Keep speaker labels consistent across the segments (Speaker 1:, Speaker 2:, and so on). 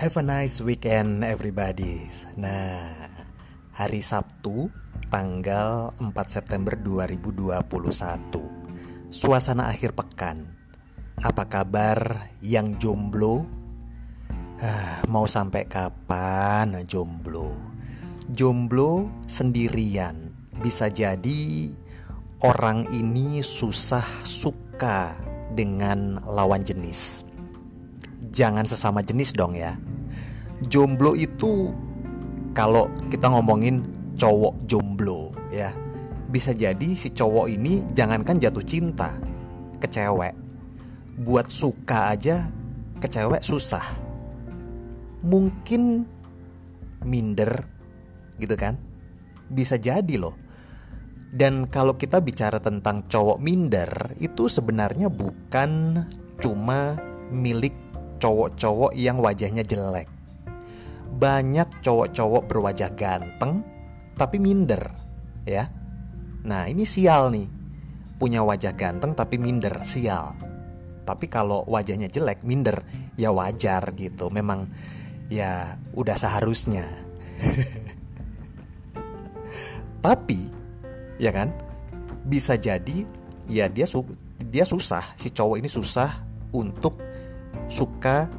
Speaker 1: Have a nice weekend everybody. Nah, hari Sabtu tanggal 4 September 2021. Suasana akhir pekan. Apa kabar yang jomblo? Ah, mau sampai kapan jomblo? Jomblo sendirian. Bisa jadi orang ini susah suka dengan lawan jenis. Jangan sesama jenis dong ya jomblo itu kalau kita ngomongin cowok jomblo ya bisa jadi si cowok ini jangankan jatuh cinta ke cewek buat suka aja ke cewek susah. Mungkin minder gitu kan? Bisa jadi loh. Dan kalau kita bicara tentang cowok minder itu sebenarnya bukan cuma milik cowok-cowok yang wajahnya jelek banyak cowok-cowok berwajah ganteng tapi minder ya. Nah, ini sial nih. Punya wajah ganteng tapi minder, sial. Tapi kalau wajahnya jelek, minder, ya wajar gitu. Memang ya udah seharusnya. tapi ya kan bisa jadi ya dia su dia susah si cowok ini susah untuk suka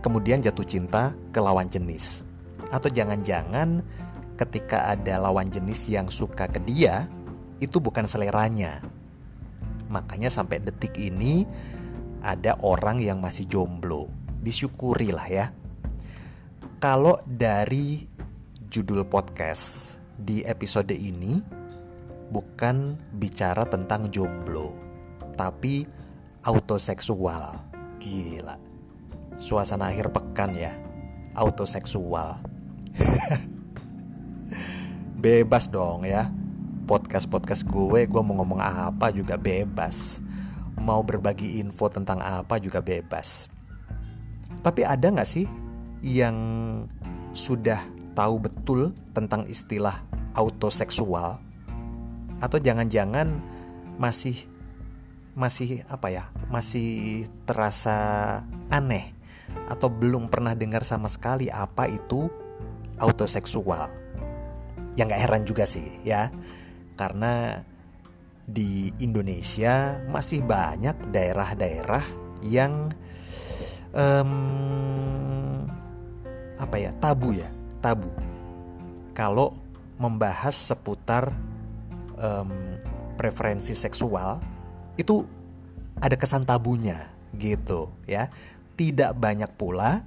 Speaker 1: kemudian jatuh cinta ke lawan jenis. Atau jangan-jangan ketika ada lawan jenis yang suka ke dia, itu bukan seleranya. Makanya sampai detik ini ada orang yang masih jomblo. Disyukuri lah ya. Kalau dari judul podcast di episode ini bukan bicara tentang jomblo, tapi autoseksual. Gila suasana akhir pekan ya. Autoseksual. Bebas dong ya. Podcast podcast gue gue mau ngomong apa juga bebas. Mau berbagi info tentang apa juga bebas. Tapi ada nggak sih yang sudah tahu betul tentang istilah autoseksual? Atau jangan-jangan masih masih apa ya? Masih terasa aneh atau belum pernah dengar sama sekali apa itu autoseksual. Ya nggak heran juga sih ya, karena di Indonesia masih banyak daerah-daerah yang um, apa ya tabu ya tabu. Kalau membahas seputar um, preferensi seksual itu ada kesan tabunya gitu ya tidak banyak pula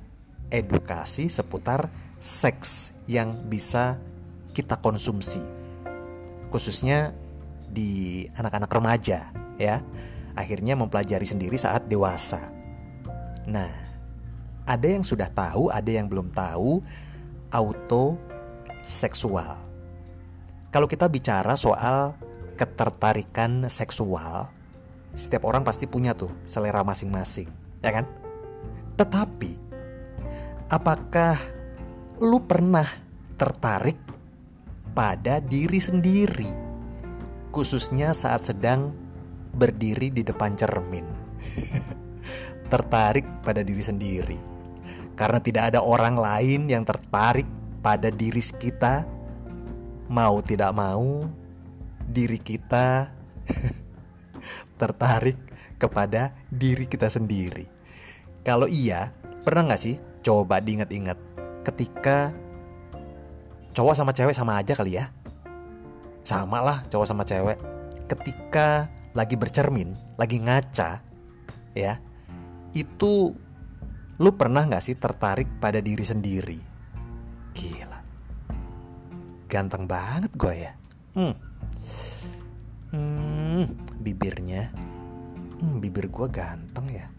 Speaker 1: edukasi seputar seks yang bisa kita konsumsi. Khususnya di anak-anak remaja ya. Akhirnya mempelajari sendiri saat dewasa. Nah, ada yang sudah tahu, ada yang belum tahu auto seksual. Kalau kita bicara soal ketertarikan seksual, setiap orang pasti punya tuh selera masing-masing, ya kan? Tetapi, apakah lu pernah tertarik pada diri sendiri, khususnya saat sedang berdiri di depan cermin? tertarik pada diri sendiri karena tidak ada orang lain yang tertarik pada diri kita. Mau tidak mau, diri kita tertarik kepada diri kita sendiri. Kalau iya, pernah nggak sih coba diingat-ingat ketika cowok sama cewek sama aja kali ya? Sama lah cowok sama cewek. Ketika lagi bercermin, lagi ngaca, ya, itu lu pernah nggak sih tertarik pada diri sendiri? Gila, ganteng banget gue ya. Hmm, hmm bibirnya, hmm, bibir gue ganteng ya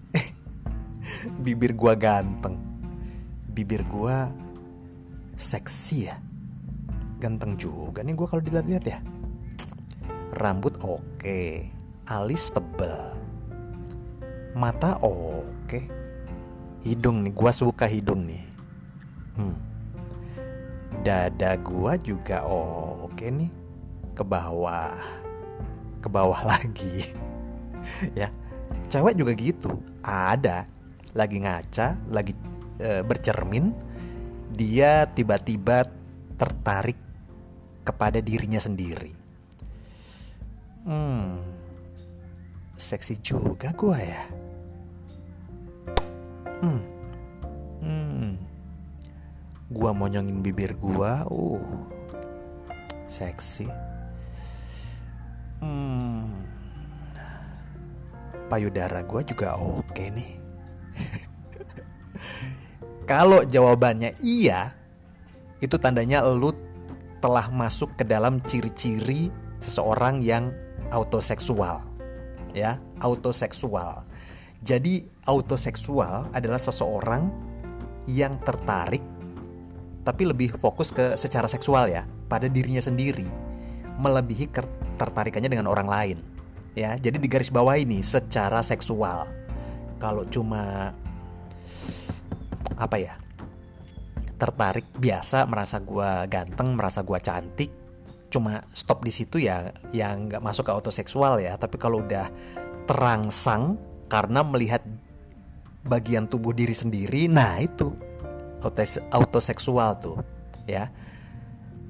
Speaker 1: bibir gua ganteng. Bibir gua seksi ya. Ganteng juga nih gua kalau dilihat-lihat ya. Rambut oke alis tebel mata oke. Hidung nih gua suka hidung nih. Hmm. dada gua juga oke nih ke bawah ke bawah lagi. Ya cewek juga gitu ada lagi ngaca, lagi e, bercermin dia tiba-tiba tertarik kepada dirinya sendiri. Hmm, seksi juga gue ya. Hmm, hmm, gua monyongin bibir gua, uh, seksi. Hmm, payudara gua juga oke nih. Kalau jawabannya iya, itu tandanya lu telah masuk ke dalam ciri-ciri seseorang yang autoseksual. Ya, autoseksual. Jadi autoseksual adalah seseorang yang tertarik tapi lebih fokus ke secara seksual ya, pada dirinya sendiri, melebihi ketertarikannya dengan orang lain. Ya, jadi di garis bawah ini secara seksual. Kalau cuma apa ya tertarik biasa merasa gue ganteng merasa gue cantik cuma stop di situ ya yang nggak masuk ke autoseksual ya. Tapi kalau udah terangsang karena melihat bagian tubuh diri sendiri nah itu autoseksual tuh ya.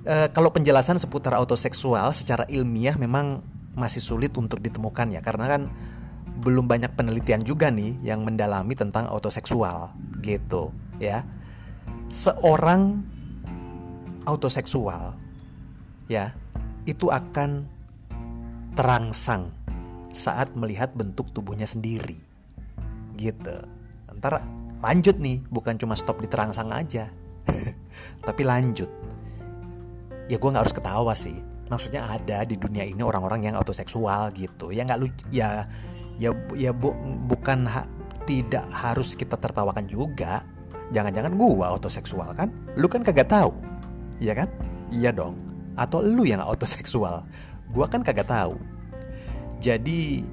Speaker 1: E, kalau penjelasan seputar autoseksual secara ilmiah memang masih sulit untuk ditemukan ya karena kan belum banyak penelitian juga nih yang mendalami tentang autoseksual gitu ya. Seorang autoseksual ya itu akan terangsang saat melihat bentuk tubuhnya sendiri gitu. Ntar lanjut nih bukan cuma stop di terangsang aja tapi lanjut. Ya gue nggak harus ketawa sih. Maksudnya ada di dunia ini orang-orang yang autoseksual gitu. Ya nggak lu ya ya ya bu, bukan ha, tidak harus kita tertawakan juga jangan-jangan gua autoseksual kan? Lu kan kagak tahu. Iya kan? Iya dong. Atau lu yang autoseksual. Gua kan kagak tahu. Jadi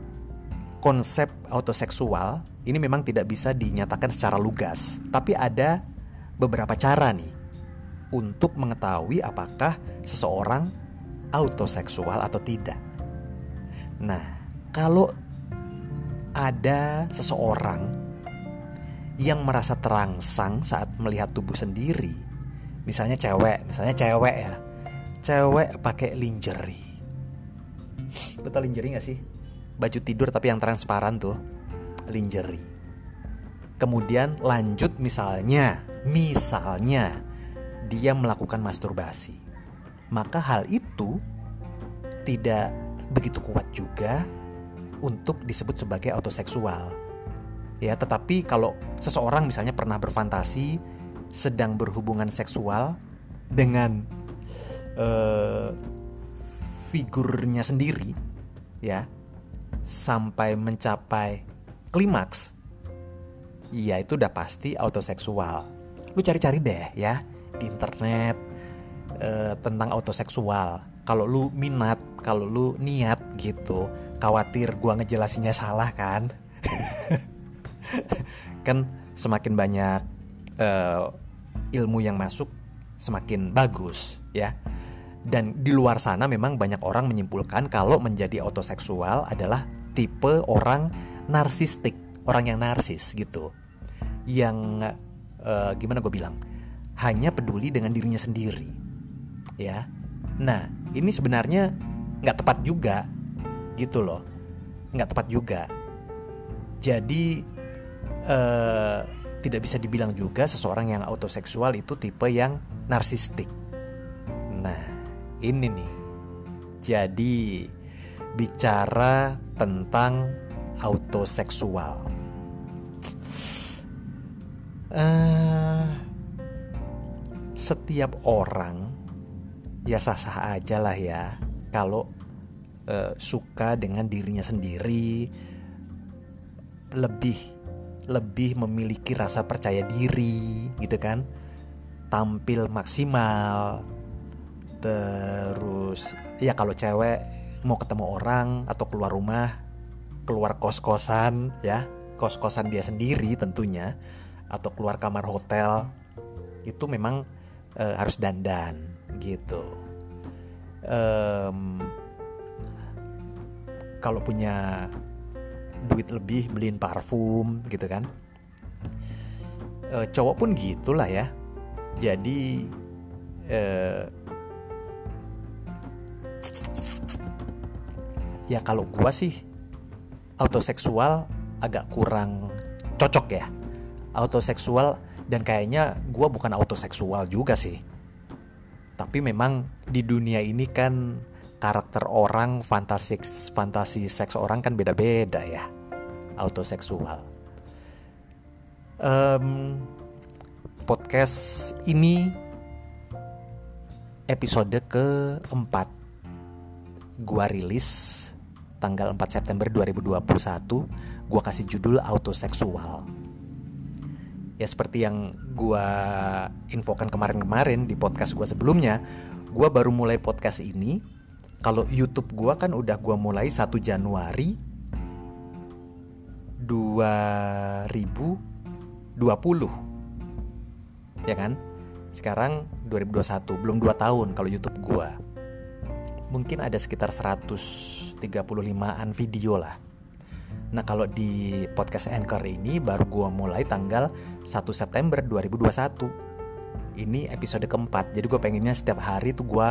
Speaker 1: konsep autoseksual ini memang tidak bisa dinyatakan secara lugas. Tapi ada beberapa cara nih untuk mengetahui apakah seseorang autoseksual atau tidak. Nah kalau ada seseorang yang merasa terangsang saat melihat tubuh sendiri. Misalnya cewek, misalnya cewek ya. Cewek pakai lingerie. Tau lingerie gak sih? Baju tidur tapi yang transparan tuh. Lingerie. Kemudian lanjut misalnya, misalnya dia melakukan masturbasi. Maka hal itu tidak begitu kuat juga untuk disebut sebagai autoseksual. Ya, tetapi kalau seseorang misalnya pernah berfantasi sedang berhubungan seksual dengan uh, figurnya sendiri, ya, sampai mencapai klimaks, ya itu udah pasti autoseksual. Lu cari-cari deh ya di internet uh, tentang autoseksual. Kalau lu minat, kalau lu niat gitu, khawatir gua ngejelasinnya salah kan kan semakin banyak uh, ilmu yang masuk semakin bagus ya. Dan di luar sana memang banyak orang menyimpulkan kalau menjadi autoseksual adalah tipe orang narsistik orang yang narsis gitu. Yang uh, gimana gue bilang? Hanya peduli dengan dirinya sendiri ya. Nah ini sebenarnya nggak tepat juga gitu loh. Nggak tepat juga. Jadi uh, tidak bisa dibilang juga seseorang yang autoseksual itu tipe yang narsistik. Nah ini nih. Jadi bicara tentang autoseksual. Uh, setiap orang ya sah-sah aja lah ya kalau uh, suka dengan dirinya sendiri lebih lebih memiliki rasa percaya diri gitu kan? Tampil maksimal. Terus ya kalau cewek mau ketemu orang atau keluar rumah keluar kos-kosan ya kos-kosan dia sendiri tentunya atau keluar kamar hotel itu memang e, harus dandan gitu. Um, kalau punya duit lebih beliin parfum gitu kan. E, cowok pun gitulah ya. Jadi e, ya kalau gua sih autoseksual agak kurang cocok ya. Autoseksual dan kayaknya gua bukan autoseksual juga sih. Tapi memang di dunia ini kan karakter orang fantasi fantasi seks orang kan beda-beda ya autoseksual. Um, podcast ini episode keempat. Gua rilis tanggal 4 September 2021 gua kasih judul autoseksual. Ya seperti yang gua infokan kemarin-kemarin di podcast gua sebelumnya gua baru mulai podcast ini. Kalau YouTube gua kan udah gua mulai 1 Januari 2020 ya kan? Sekarang 2021 belum 2 tahun kalau YouTube gua. Mungkin ada sekitar 135an video lah. Nah kalau di podcast Anchor ini baru gue mulai tanggal 1 September 2021 Ini episode keempat Jadi gue pengennya setiap hari tuh gue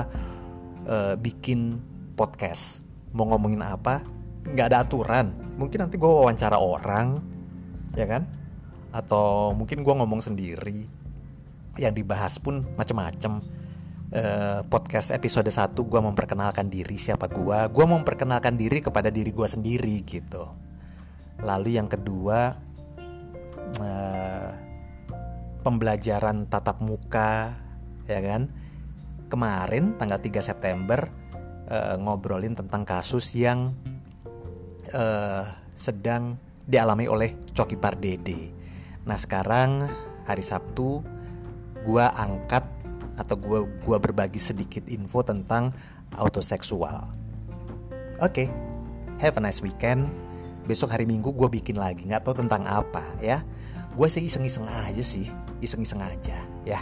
Speaker 1: uh, bikin podcast. Mau ngomongin apa? Nggak ada aturan Mungkin nanti gue wawancara orang Ya kan? Atau mungkin gue ngomong sendiri. Yang dibahas pun macem-macem. Uh, podcast episode 1 gue memperkenalkan diri siapa gue gue memperkenalkan diri kepada diri gue sendiri gitu. Lalu yang kedua uh, pembelajaran tatap muka ya kan? Kemarin tanggal 3 September uh, ngobrolin tentang kasus yang uh, sedang dialami oleh Coki Pardede nah sekarang hari Sabtu gue angkat atau gue gua berbagi sedikit info tentang autoseksual. Oke, okay, have a nice weekend. Besok hari Minggu gue bikin lagi, nggak tahu tentang apa ya. Gue sih iseng-iseng aja sih, iseng-iseng aja ya.